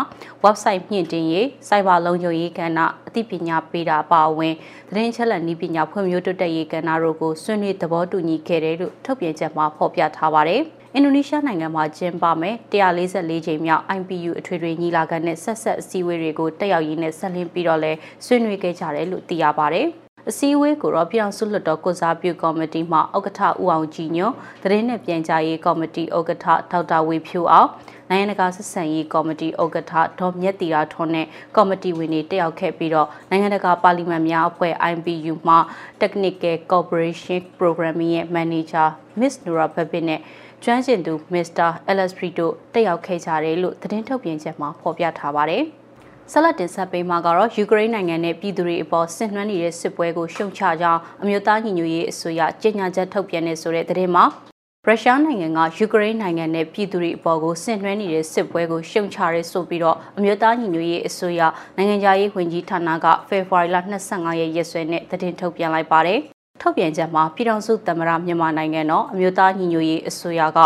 website မြင့်တင်ရေးစိုက်ဘာလုံခြုံရေးကဏ္ဍအသိပညာပေးတာပါဝင်သတင်းချက်လက်နည်းပညာဖွံ့ဖြိုးတိုးတက်ရေးကဏ္ဍတို့ကိုဆွေးနွေးသဘောတူညီခဲ့တယ်လို့ထုတ်ပြန်ချက်မှာဖော်ပြထားပါတယ်။ အင်ဒိုနီးရှားနိုင်ငံမှာကျင်းပမယ်144ချိန်မြောက် IPU အထွေထွေညီလာခံနဲ့ဆက်ဆက်အစည်းအဝေးတွေကိုတက်ရောက်ရင်းနဲ့ဆက်လင်းပြီးတော့လဲဆွေးနွေးခဲ့ကြတယ်လို့သိရပါတယ်။အစည်းအဝေးကိုတော့ပြည်အောင်စုလွှတ်တော်ကိုစားပြုကော်မတီမှဥက္ကဋ္ဌဦးအောင်ကြည်ညွန့်သတင်းနဲ့ပြန်ကြားရေးကော်မတီဥက္ကဋ္ဌဒေါက်တာဝေဖြိုးအောင်နိုင်ငံတကာဆက်ဆံရေးကော်မတီဥက္ကဋ္ဌဒေါ်မြက်တီရာထွန်းနဲ့ကော်မတီဝင်တွေတက်ရောက်ခဲ့ပြီးတော့နိုင်ငံတကာပါလီမန်များအဖွဲ့ IPU မှ Technical Cooperation Programming ရဲ့ Manager Miss Nura Babit နဲ့ ကျွမ်းကျင်သူမစ္စတာအလက်စပရီတို့တက်ရောက်ခဲ့ကြတယ်လို့သတင်းထုတ်ပြန်ချက်မှာဖော်ပြထားပါတယ်။ဆက်လက်တင်ဆက်ပေးမှာကတော့ယူကရိန်းနိုင်ငံနဲ့ပြည်သူတွေအပေါ်ဆင်နွှဲနေတဲ့စစ်ပွဲကိုရှုံချကြောင်းအမျိုးသားညီညွတ်ရေးအစိုးရကြေညာချက်ထုတ်ပြန်နေဆိုတဲ့သတင်းမှာရုရှားနိုင်ငံကယူကရိန်းနိုင်ငံနဲ့ပြည်သူတွေအပေါ်ကိုဆင်နွှဲနေတဲ့စစ်ပွဲကိုရှုံချရဲဆိုပြီးတော့အမျိုးသားညီညွတ်ရေးအစိုးရနိုင်ငံခြားရေးဝန်ကြီးဌာနကဖေဖော်ဝါရီလ25ရက်ရက်စွဲနဲ့သတင်းထုတ်ပြန်လိုက်ပါတယ်။ ထုတ်ပြန်ချက်မှာပြည်ထောင်စုသမ္မတမြန်မာနိုင်ငံတော်အမျိုးသားညီညွတ်ရေးအစိုးရက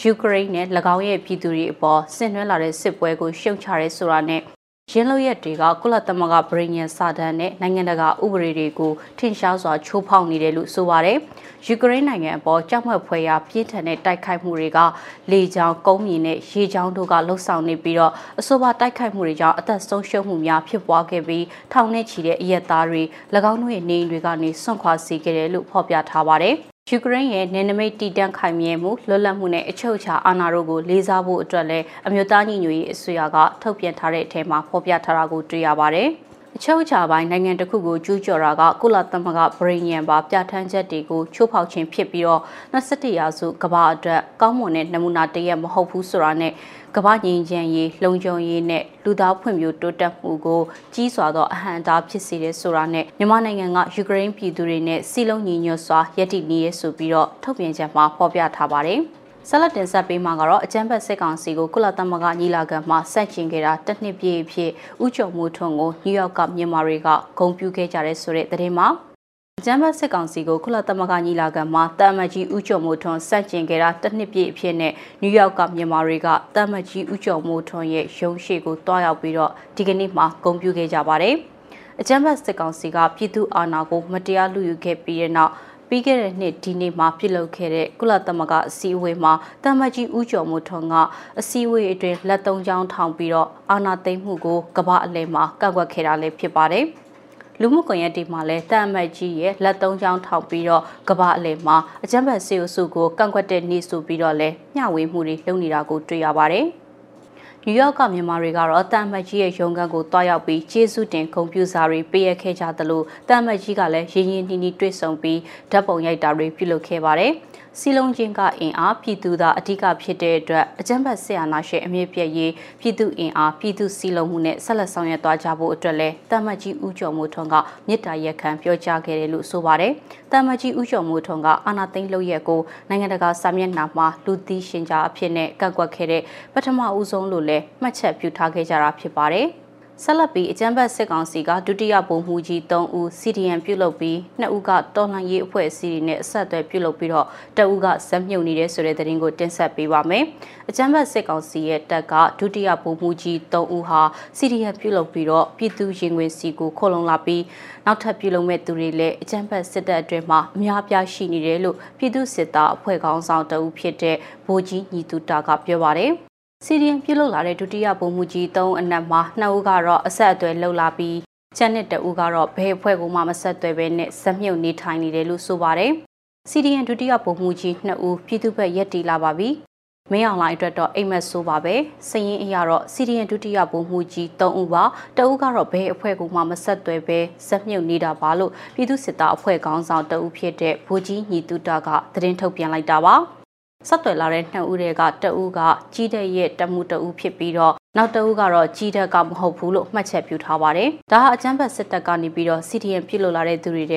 ယူကရိန်းနဲ့၎င်းရဲ့ပြည်သူတွေအပေါ်ဆင်နွှဲလာတဲ့စစ်ပွဲကိုရှုံချရဲဆိုတာနဲ့ ရင်းလို့ရက်တွေကကုလသမဂ္ဂဗြိညန်စာတမ်းနဲ့နိုင်ငံတကာဥပဒေတွေကိုထင်ရှားစွာချိုးဖောက်နေတယ်လို့ဆိုပါတယ်။ယူကရိန်းနိုင်ငံအပေါ်ကြောက်မက်ဖွယ်ရာပြင်းထန်တဲ့တိုက်ခိုက်မှုတွေကလေကြောင်းကုန်းမြေနဲ့ရေကြောင်းတို့ကလှုပ်ဆောင်နေပြီးတော့အဆိုပါတိုက်ခိုက်မှုတွေကြောင့်အသက်ဆုံးရှုံးမှုများဖြစ်ပွားခဲ့ပြီးထောင်နဲ့ချီတဲ့အရက်သားတွေ၎င်းတို့ရဲ့နေအိမ်တွေကနေဆွန့်ခွာစေခဲ့တယ်လို့ဖော်ပြထားပါတယ်။ ယူကရိန်းရဲ့နယ်နိမိတ်တည်တံ့ခိုင်မြဲမှုလွတ်လပ်မှုနဲ့အချုပ်အခြာအာဏာတို့ကိုလေးစားဖို့အတွက်လည်းအမျိုးသားညီညွတ်ရေးအစိုးရကထုတ်ပြန်ထားတဲ့အထက်မှာဖော်ပြထားတာကိုတွေ့ရပါတယ်။ အချုပ်အခြာပိုင်းနိုင်ငံတစ်ခုကိုကျူးကျော်တာကကုလသမဂ္ဂဗြိညံပါပြဋ္ဌာန်းချက်တွေကိုချိုးဖောက်ခြင်းဖြစ်ပြီးတော့21ရာစုကမ္ဘာအတွက်ကောင်းမွန်တဲ့နမူနာတရက်မဟုတ်ဘူးဆိုတာနဲ့ကမ္ဘာငြိမ်းချမ်းရေးလုံခြုံရေးနဲ့လူသားဖွံ့ဖြိုးတိုးတက်မှုကိုကြီးစွာသောအဟန့်အတားဖြစ်စေတဲ့ဆိုတာနဲ့မြန်မာနိုင်ငံကယူကရိန်းပြည်သူတွေနဲ့စီလုံးညီညွတ်စွာယက်တိနေရဆိုပြီးတော့ထုတ်ပြန်ချက်မှာဖော်ပြထားပါတယ်။ ဆက်လက်တင်ဆက်ပေးမှာကတော့အကြမ်းဖက်စစ်ကောင်စီကိုကုလသမဂ္ဂညီလာခံမှာဆက်ကျင်ခဲ့တာတစ်နှစ်ပြည့်အဖြစ်ဥကြုံမှုထွန်းကိုနယူးယောက်ကမြန်မာတွေကဂုံပြူခဲ့ကြတဲ့ဆိုတဲ့သတင်းမှာအကြမ်းဖက်စစ်ကောင်စီကိုကုလသမဂ္ဂညီလာခံမှာတာမတ်ကြီးဦးကျော်မိုးထွန်းစန့်ကျင်ခဲ့တာတစ်နှစ်ပြည့်အဖြစ်နဲ့နယူးယောက်ကမြန်မာတွေကတာမတ်ကြီးဦးကျော်မိုးထွန်းရဲ့ရုံးရှိကိုတွားရောက်ပြီးတော့ဒီကနေ့မှာဂုဏ်ပြုခဲ့ကြပါတယ်။အကြမ်းဖက်စစ်ကောင်စီကပြည်သူအာဏာကိုမတရားလူယူခဲ့ပြီးတဲ့နောက် ပြီးခဲ့တဲ့နှစ်ဒီနေ့မှာပြုလုပ်ခဲ့တဲ့ကုလသမဂ္ဂအစည်းအဝေးမှာတာမတ်ကြီးဦးကျော်မိုးထွန်းကအစည်းအဝေးအတွင်းလက်သုံးချောင်းထောင်ပြီးတော့အာဏာသိမ်းမှုကိုကမ္ဘာအလယ်မှာကန့်ကွက်ခဲ့တာလည်းဖြစ်ပါတယ်။လူမှုကွန်ရက်တွေမှာလည်းတန်အမတ်ကြီးရဲ့လက်သုံးချောင်းထောက်ပြီးတော့ကဘာအလယ်မှာအကြမ်းဖက်စေအုပ်စုကိုကန့်ကွက်တဲ့နေ့ဆိုပြီးတော့လည်းမျှဝေမှုတွေလုပ်နေတာကိုတွေ့ရပါတယ်။ နယူးယောက်ကမြန်မာတွေကတော့တန်မတ်ကြီးရဲ့ရုံးခန်းကိုတွားရောက်ပြီးကျေးဇူးတင်ဂုဏ်ပြုစာတွေပေးရခဲ့ကြသလိုတန်မတ်ကြီးကလည်းရင်းရင်းနှီးနှီးတွေ့ဆုံပြီးဓာတ်ပုံရိုက်တာတွေပြုလုပ်ခဲ့ပါတယ်။ စီလုံးချင်းကအင်အားပြည်သူသာအဓိကဖြစ်တဲ့အတွက်အကြမ်းဖက်ဆရာနာရှင်အမြင့်ပြည့်ရေးပြည်သူအင်အားပြည်သူစီလုံးမှုနဲ့ဆက်လက်ဆောင်ရွက်သွားကြဖို့အတွက်လဲတမ္မကြီးဦးကျော်မိုးထွန်းကမြစ်တာရက်ခံပြောကြားခဲ့တယ်လို့ဆိုပါတယ်။တမ္မကြီးဦးကျော်မိုးထွန်းကအာနာသိန်းလုပ်ရက်ကိုနိုင်ငံတကာစာမျက်နှာမှာလူသိရှင်ကြားအဖြစ်နဲ့ကန့်ကွက်ခဲ့တဲ့ပထမဦးဆုံးလို့လဲမှတ်ချက်ပြုထားခဲ့ကြတာဖြစ်ပါတယ်။ ဆက်လက်ပြီးအကြံဘတ်စစ်ကောင်စီကဒုတိယဗိုလ်မှူးကြီး3ဦး CDN ပြုတ်လုပ်ပြီး2ဦးကတော်လှန်ရေးအဖွဲ့အစည်းတွေနဲ့အဆက်အသွယ်ပြုတ်လုပ်ပြီးတော့တဦးကဇက်မြုပ်နေတဲ့ဆိုတဲ့သတင်းကိုတင်ဆက်ပေးပါမယ်။အကြံဘတ်စစ်ကောင်စီရဲ့တပ်ကဒုတိယဗိုလ်မှူးကြီး3ဦးဟာ CDN ပြုတ်လုပ်ပြီးတော့ပြည်သူရင်ဝင်စီကိုခေါ်လုံလာပြီးနောက်ထပ်ပြုတ်လုပ်မဲ့သူတွေလည်းအကြံဘတ်စစ်တပ်အတွင်းမှာအများပြားရှိနေတယ်လို့ပြည်သူစစ်သားအဖွဲ့ခေါင်းဆောင်တဦးဖြစ်တဲ့ဗိုလ်ကြီးညီတူတာကပြောပါတယ်။ စီရီယန်ပြုတ်လုလာတဲ့ဒုတိယဗိုလ်မှူးကြီး၃အနက်မှာနှစ်ဦးကတော့အဆက်အသွယ်လှုပ်လာပြီးကျန်တဲ့တဦးကတော့ဘယ်အဖွဲ့ကမှမဆက်သွယ်ဘဲနဲ့ဇက်မြုပ်နေထိုင်နေတယ်လို့ဆိုပါတယ်။စီရီယန်ဒုတိယဗိုလ်မှူးကြီး2ဦးပြည်သူ့ဘက်ရက်တီလာပါပြီ။မင်းအောင်လိုင်းအတွက်တော့အိမ်မက်ဆိုးပါပဲ။စရင်အရာတော့စီရီယန်ဒုတိယဗိုလ်မှူးကြီး3ဦးပါ။တဦးကတော့ဘယ်အဖွဲ့ကမှမဆက်သွယ်ဘဲဇက်မြုပ်နေတာပါလို့ပြည်သူ့စစ်သားအဖွဲ့ခေါင်းဆောင်တဦးဖြစ်တဲ့ဗိုလ်ကြီးညီတူတာကသတင်းထုတ်ပြန်လိုက်တာပါ။ ဆက်သွယ်လာတဲ့နှစ်ဦးတွေကတဦးကကြီးတဲ့ရဲ့တမှုတဦးဖြစ်ပြီးတော့ နောက်တဦးကတော့ကြီးတက်ကမဟုတ်ဘူးလို့မှတ်ချက်ပြုထားပါတယ်။ဒါဟာအကြမ်းဖက်စစ်တပ်ကနေပြီးတော့ CDM ပြစ်လို့လာတဲ့သူတွေက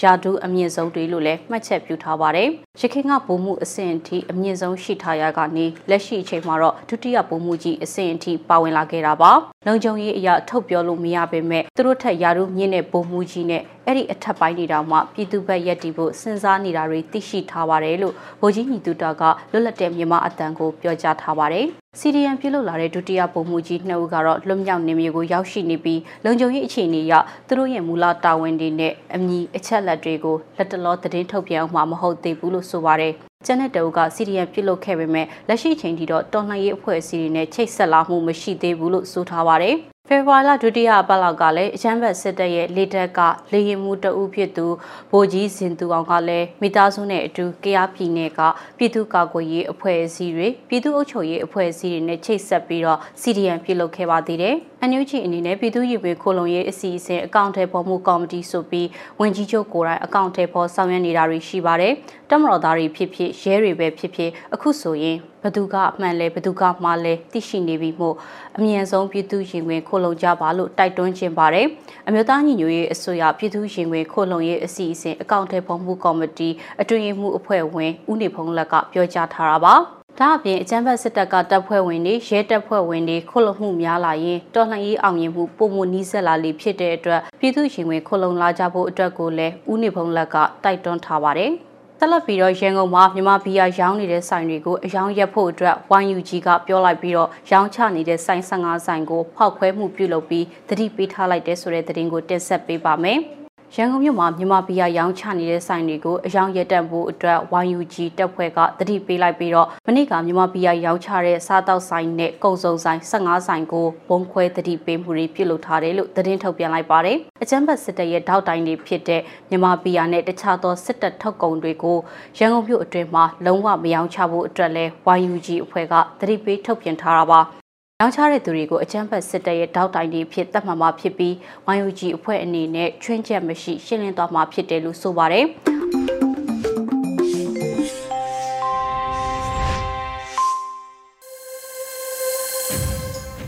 ယာဒူးအမြင့်ဆုံးတွေလို့လည်းမှတ်ချက်ပြုထားပါတယ်။ရခိုင်ကဗိုလ်မှုအဆင့်အထိအမြင့်ဆုံးရှိထားရကနေလက်ရှိအချိန်မှာတော့ဒုတိယဗိုလ်မှုကြီးအဆင့်အထိပါဝင်လာခဲ့တာပါ။လုံခြုံရေးအရာထုတ်ပြောလို့မရပေမဲ့သူတို့ထက်ယာဒူးမြင့်တဲ့ဗိုလ်မှုကြီးနဲ့အဲ့ဒီအထက်ပိုင်းတွေတောင်မှပြည်သူ့ဘက်ရက်တီဖို့စဉ်းစားနေတာတွေသိရှိထားပါတယ်လို့ဗိုလ်ကြီးညီတူတာကလွတ်လပ်တဲ့မြန်မာအတန်ကိုပြောကြားထားပါတယ်။ CDN ပြုလုပ်လာတဲ့ဒုတိယဗိုလ်မှူးကြီးနှစ်ဦးကတော့လွတ်မြောက်နေမျိုးကိုရောက်ရှိနေပြီးလုံခြုံရေးအခြေအနေအရသူတို့ရဲ့မူလတာဝန်တွေနဲ့အမည်အချက်လက်တွေကိုလက်တလောသတင်းထုတ်ပြန်အောင်မဟုတ်သေးဘူးလို့ဆိုပါတယ်။ကျန်တဲ့တအုပ်က CDN ပြုလုပ်ခဲ့ပေမဲ့လက်ရှိချိန်ထိတော့တော်လှန်ရေးအဖွဲ့အစည်းတွေနဲ့ချိတ်ဆက်လာမှုမရှိသေးဘူးလို့ဆိုထားပါတယ်။ ဖေဖော်ဝါရီလဒုတိယပတ်လောက်ကလည်းအချမ်းဘတ်စစ်တပ်ရဲ့လေတပ်ကလေရင်မှုတအုပ်ဖြစ်သူဗိုလ်ကြီးစင်သူအောင်ကလည်းမိသားစုနဲ့အတူကရားပြည်နယ်ကပြည်သူ့ကာကွယ်ရေးအဖွဲ့အစည်းတွေပြည်သူ့အုပ်ချုပ်ရေးအဖွဲ့အစည်းတွေနဲ့ချိတ်ဆက်ပြီးတော့ CDN ပြုလုပ်ခဲ့ပါသေးတယ်။အန်ယူဂျီအနေနဲ့ပြည်သူ့ရေးဝေခိုလုံရေးအစီအစဉ်အကောင့်ထဲပေါ်မှုကော်မတီဆိုပြီးဝင်ကြီးချုပ်ကိုယ်တိုင်အကောင့်ထဲပေါ်ဆောင်ရွက်နေတာတွေရှိပါတယ်။တမတော်သားတွေဖြစ်ဖြစ်ရဲတွေပဲဖြစ်ဖြစ်အခုဆိုရင် ဘသူကအမှန်လဲဘသူကမှားလဲသိရှိနေပြီမို့အမြန်ဆုံးပြည်သူရင်ဝင်ခိုလုံကြပါလို့တိုက်တွန်းခြင်းပါတယ်။အမျိုးသားညီညွတ်ရေးအစိုးရပြည်သူရင်ဝင်ခိုလုံရေးအစီအစဉ်အကောင့်ထဲပေါ်မှုကော်မတီအတွင်းမှုအဖွဲ့ဝင်ဦးနေဖုံးလက်ကပြောကြားထားတာပါ။ဒါအပြင်အကြမ်းဖက်စစ်တပ်ကတပ်ဖွဲ့ဝင်တွေရဲတပ်ဖွဲ့ဝင်တွေခုလုံမှုများလာရင်တော်လှန်ရေးအောင်မြင်မှုပုံမနီးစက်လာလေဖြစ်တဲ့အတွက်ပြည်သူရှင်ဝင်ခုလုံလာကြဖို့အတွက်ကိုလည်းဦးနေဖုံးလက်ကတိုက်တွန်းထားပါတယ်။ ဆက်လက်ပြီးတော့ရန်ကုန်မှာမြန်မာဘီယာရောင်းနေတဲ့ဆိုင်တွေကိုအယောင်ရက်ဖို့အတွက် YUG ကပြောလိုက်ပြီးတော့ရောင်းချနေတဲ့ဆိုင်15ဆိုင်ကိုဖောက်ခွဲမှုပြုလုပ်ပြီးတတိပေးထားလိုက်တဲ့ဆိုတဲ့သတင်းကိုတင်ဆက်ပေးပါမယ်။ ရန်ကုန်မြို့မှာမြန်မာဘီယာရောင်းချနေတဲ့ဆိုင်တွေကိုအယောင်ရက်တက်ဖို့အတွက် YUG တပ်ဖွဲ့ကတတိပေးလိုက်ပြီးတော့မနေ့ကမြန်မာဘီယာရောင်းချတဲ့စားတောက်ဆိုင်နဲ့ကုံစုံဆိုင်15ဆိုင်ကိုဘုံခွဲတတိပေးမှုတွေပြုလုပ်ထားတယ်လို့သတင်းထုတ်ပြန်လိုက်ပါတယ်။အကြမ်းဖက်စစ်တပ်ရဲ့ထောက်တိုင်တွေဖြစ်တဲ့မြန်မာဘီယာနဲ့တခြားသောစစ်တပ်ထုတ်ကုန်တွေကိုရန်ကုန်မြို့အတွင်းမှာလုံးဝမရောင်းချဖို့အတွက်လဲ YUG အဖွဲ့ကတတိပေးထုတ်ပြန်ထားတာပါ။ ရောင်းချတဲ့သူတွေကိုအကြမ်းဖက်စစ်တပ်ရဲ့တောက်တိုင်တွေဖြစ်သတ်မှတ်မှာဖြစ်ပြီး YUG အဖွဲ့အနေနဲ့ချွင်းချက်မရှိရှင်းလင်းသွားမှာဖြစ်တယ်လို့ဆိုပါတယ်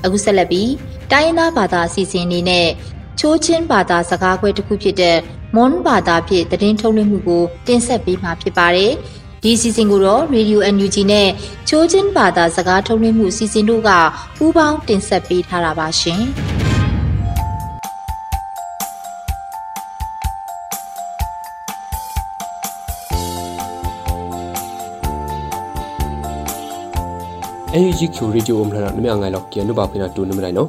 အခုဆက်လက်ပြီးတိုင်းရင်းသားဘာသာအစီအစဉ်အနေနဲ့ချိုးချင်းဘာသာစကားခွဲတစ်ခုဖြစ်တဲ့မွန်ဘာသာဖြင့်သတင်းထုတ်လွှင့်မှုကိုတင်ဆက်ပေးမှာဖြစ်ပါတယ်။ ဒီစီစဉ်ကိုတော့ Radio NUG နဲ့ချိုးချင်းဘာသာစကားထုတ်လွှင့်မှုစီစဉ်တို့ကပူးပေါင်းတင်ဆက်ပေးထားတာပါရှင်။အယူဂျီကျူရီဒီယိုအမလာနမြငိုင်လောက်ကျနုပါဖိနာတူနမနိုင်နော်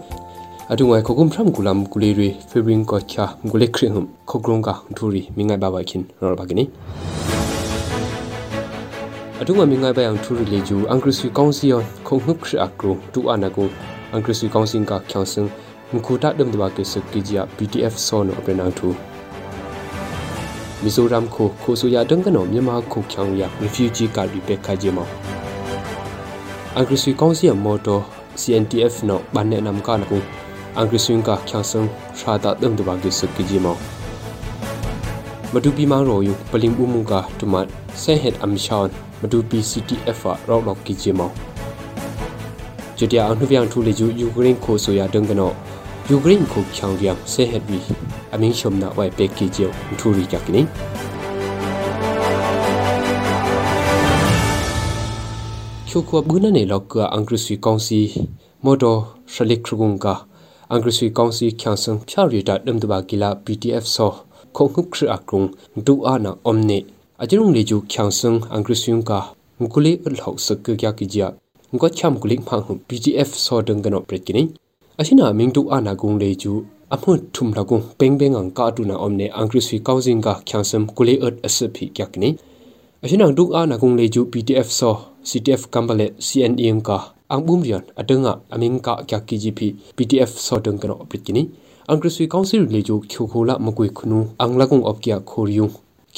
အတူငွေခုကုမ်ဖရမ်ကူလမ်ကူလီရီဖေဘရင်ကောချာငူလက်ခရင်ဟမ်ခုကရုံကထူရီမိငိုင်ဘာဘခင်ရောဘာကနီ အထုငမင်းငိုင်ပိုင်အောင်ထူရီလေကျူအန်ကရစီကောင်စီယွန်ခုံနှုတ်ခရအကရူတူအနာကိုအန်ကရစီကောင်စင်ကချောင်းစင် mkhuta dum dwa ke suk ki jia BTF so no aprenang thu မီဇိုရမ်ခိုခိုဆူယာဒန်ကနောမြန်မာခုချောင်ရ refugee card ဒီပက်ခါဂျေမောအင်္ဂရိစီကောင်စီမော်တော် CNTF နောဘန်နေနမ်ကာနကူအင်္ဂရိစီကချောင်ဆုံရှာတာဒမ်ဒဘာဂိစကီဂျီမောမတူပီမောင်ရောယပလင်ဦးမူကတူမတ်ဆဲဟက်အမ်ရှောင်း မတူပီ CTF ရောလောက်ကီဂျီမောကျတျာအနုဗျံထူလေယူယူကရိန်းခိုဆိုယာဒန်ကနောယူကရိန်းခုချောင်ရမ်ဆေဟက်ဘီအမင်းရှုံနာဝိုင်ပက်ကီဂျီထူရီကြကနီချိုခွာဘူးနနေလောက်ကအင်္ဂရိစီကောင်စီမော်တော်ရှလိခရဂုံကအင်္ဂရိစီကောင်စီချန်ဆန်ဖြာရီတာဒမ်ဒဘာကီလာ PTF ဆောခုံခုခရအကရုံဒူအာနာအုံးနေ အကျုံလေကျူချန်ဆန်အင်္ဂရိစီယုံကငကူလီအလောက်စကကြကီဂျာငေါချမ်ကူလီဖန်ဟု PTF ဆောဒန်ကနောပရက်ကီနီအရှိနာမင်းတူအာနာဂုံလေကျူအမှုထုံလကုံပင်းပင်းငန်ကာတူနာအုံးနေအင်္ဂရိစီကောင်စင်ကချန်ဆန်ကူလီအတ်အစဖီကြကီနီအရှိနာဒုအာနာဂုံလေကျူ PTF ဆော CTF Kambale CNE ka ang bumrian atunga amingka kya KGP PTF sodong kano pritkini ang krisui council le jo khokhola makui khunu ang lakung op kya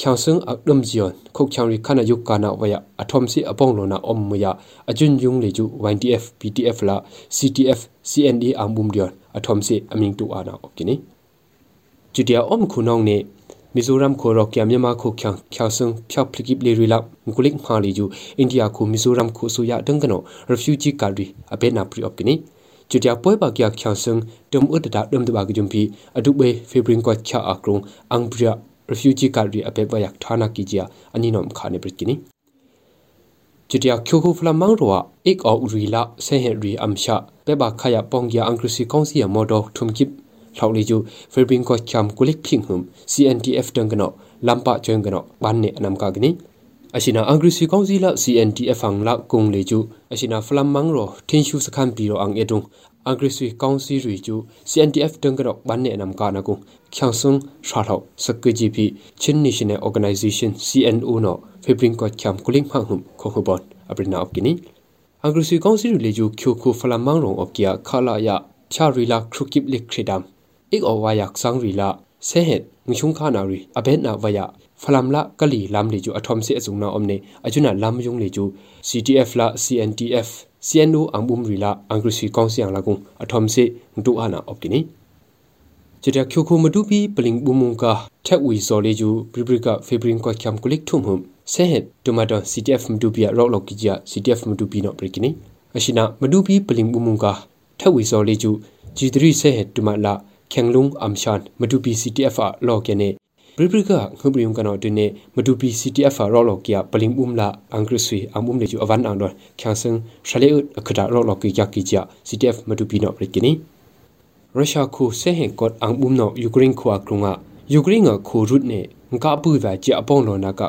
khoriyu khyasung akdam jion khok changri khana yuk kana waya athom si apong lona om muya ajun yung le ju YTF PTF la CTF CNE ang bumrian athom si aming tu ana okini judia om khunong ne မီဇိုရမ်ခိုရော့ကျာမြန်မာခိုချန်ချာဆုံဖြောက်ပလိကိပလေရီလာငုလိကမာလီဂျူအိန္ဒိယခိုမီဇိုရမ်ခိုဆူယာဒန်ကနော ရဖျူဂျီကာရီအဘေနာပရီအော့ကနီကျူတျာပွဲပါကျာချာဆုံတမ်ဥဒတာဒမ်ဒဘာကဂျုံပီအဒုဘေဖေဘရင်ကောချာအကရုံအန်ဘရီယာရဖျူဂျီကာရီအဘေဘယက်ဌာနာကီဂျီယာအနီနောမ်ခါနေပရစ်ကနီကျူတျာချိုခိုဖလာမောင်ရောအိကအော်ရီလာဆေဟန်ရီအမ်ရှာပေဘာခါယာပေါင်ဂီယာအန်ကရစီကောင်စီယာမော်ဒိုထုံကိပ thlau li ju ferbing ko cham kulik phing hum CNTF dang kano lampa cheng kano ban ne anam ka gni ashina angri si kong zila CNTF ang la kung le ju ashina flam mang ro thin shu sakhan pi ro ang edung angri si kong si ri ju CNTF dang kano ban ne anam ka na kung khyang sung sha thau sak ji phi chin national organization CNO no ferbing ko cham kulik phang hum kho kho bon abrina op gni angri si kong si ri le ju khyo khu flam mang ro op kia khala ya cha ri la krukip lik khridam ik o wa yak sang ri la se het ngchung kha na ri abet na waya phalam la kali lam li ju athom se achung na omne ajuna lam yung li ju CTF la CNTF CNO angbum ri la angri si kong siang la gung athom se ngtu ana opkini ကျတဲ့ခုခုမတူပီပလင်ဘူမုန်ကထက်ဝီစော်လေးကျူပရိပရိကဖေဘရင်ကချမ်ကုလိကထုံဟုံဆဲဟက်တိုမာတို CTF မတူပီရော့လော့ကီဂျာ CTF မတူပီနော်ပရိကိနီအရှိနာမတူပီပလင်ဘူမုန်ကထက်ဝီစော်လေးကျူ G3 ဆဲဟက်တိုမာလာခေငလုံအမ်ရှန်မတူပီ CTF လော်ကနေပရိပရိကခဘရီယုံကနော်တင်းနေမတူပီ CTF ရော်လော်ကီယာပလင်ဥမ်လာအင်္ဂရိဆွေအမ်ဥမ်လေကျူအဝန်အန်တော့ခန်းစင်ရှလေအခဒါရော်လော်ကီယာကီဂျာ CTF မတူပီနော်ပရိကိနီ ရုရှားခုဆေဟင်ကော့အမ်ဥမ်နော်ယူကရိန်းခွာကရုံကယူကရိန်းကခိုရုတ်နေငါပူဝါကြအပေါင်းလောနာက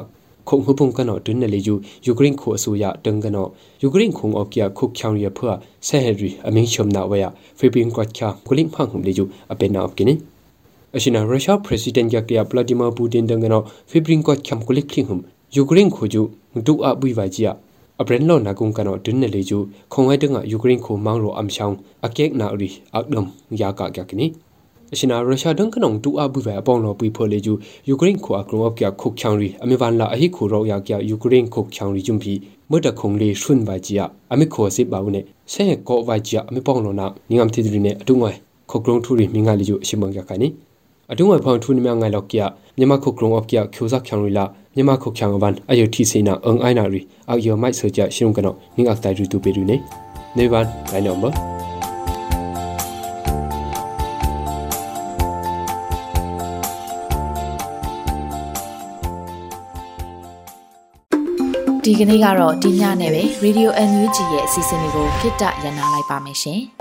ခုံဟပုံကနော်တွင်းနေလေယူယူကရိန်းခိုအစိုးရတန်ကနော်ယူကရိန်းခုံအော့ကီယာခုချောင်ရဖွာဆဲဟရီအမင်းချုံနာဝရဖေပင်ကွတ်ချာကုလင်းဖန်ဟုလေယူအပေနာအပကိနီအရှင်ရုရှားပရက်စီဒန့်ယာကီယာဗလာဒီမာပူတင်တန်ကနော်ဖေပင်ကွတ်ချမ်ကုလိခင်းဟုယူကရိန်းခိုဂျူဒူအဘွိဝါဂျီယာ အပရင်လောနာကုံကနော်ဒင်းနေလေကျူခုံဝဲတငါယူကရိန်းခိုမောင်းရောအမ်ဆောင်အကက်နာရီအကဒမ်ယာကကကနီအရှင်နာရုရှားဒန်ကနုံတူအဘူဝဲအပေါင်းလောပွေဖော်လေကျူယူကရိန်းခိုအကရောကခုတ်ချောင်ရီအမေဗန်လာအဟိခိုရောယာကယူကရိန်းခုတ်ချောင်ရီဂျုံပီမဒခုံလေရွှွန်ဝါဂျီယာအမေခိုစစ်ပါဦးနဲ့ဆဲကောဝါဂျီယာအမေပေါင်းလောနာငငမ်တီဒရီနဲ့အတုငွယ်ခုတ်ကရုံထူရီမင်းငါလီကျူအရှင်မန်ကကိုင်နီအတုငွယ်ဖောင်ထူနီမြငိုင်လောက်ကီယာမြန်မာခုတ်ကရုံအော့ကီယာကျိုဇက်ချောင်ရီလာ မြန်မာခုတ်ချောင်ဝန်အယုတီစိနာအင်အိုင်နာရီအယောမိုက်ဆိုကြရှင်ကနောနင်းအတိုင်ရူတူပေရူနေနေဝန်ဒိုင်နံပါတ်ဒီကနေ့ကတော့ဒီညနဲ့ပဲ Radio NUG ရဲ့အစီအစဉ်လေးကိုခਿੱတရနာလိုက်ပါမယ်ရှင်။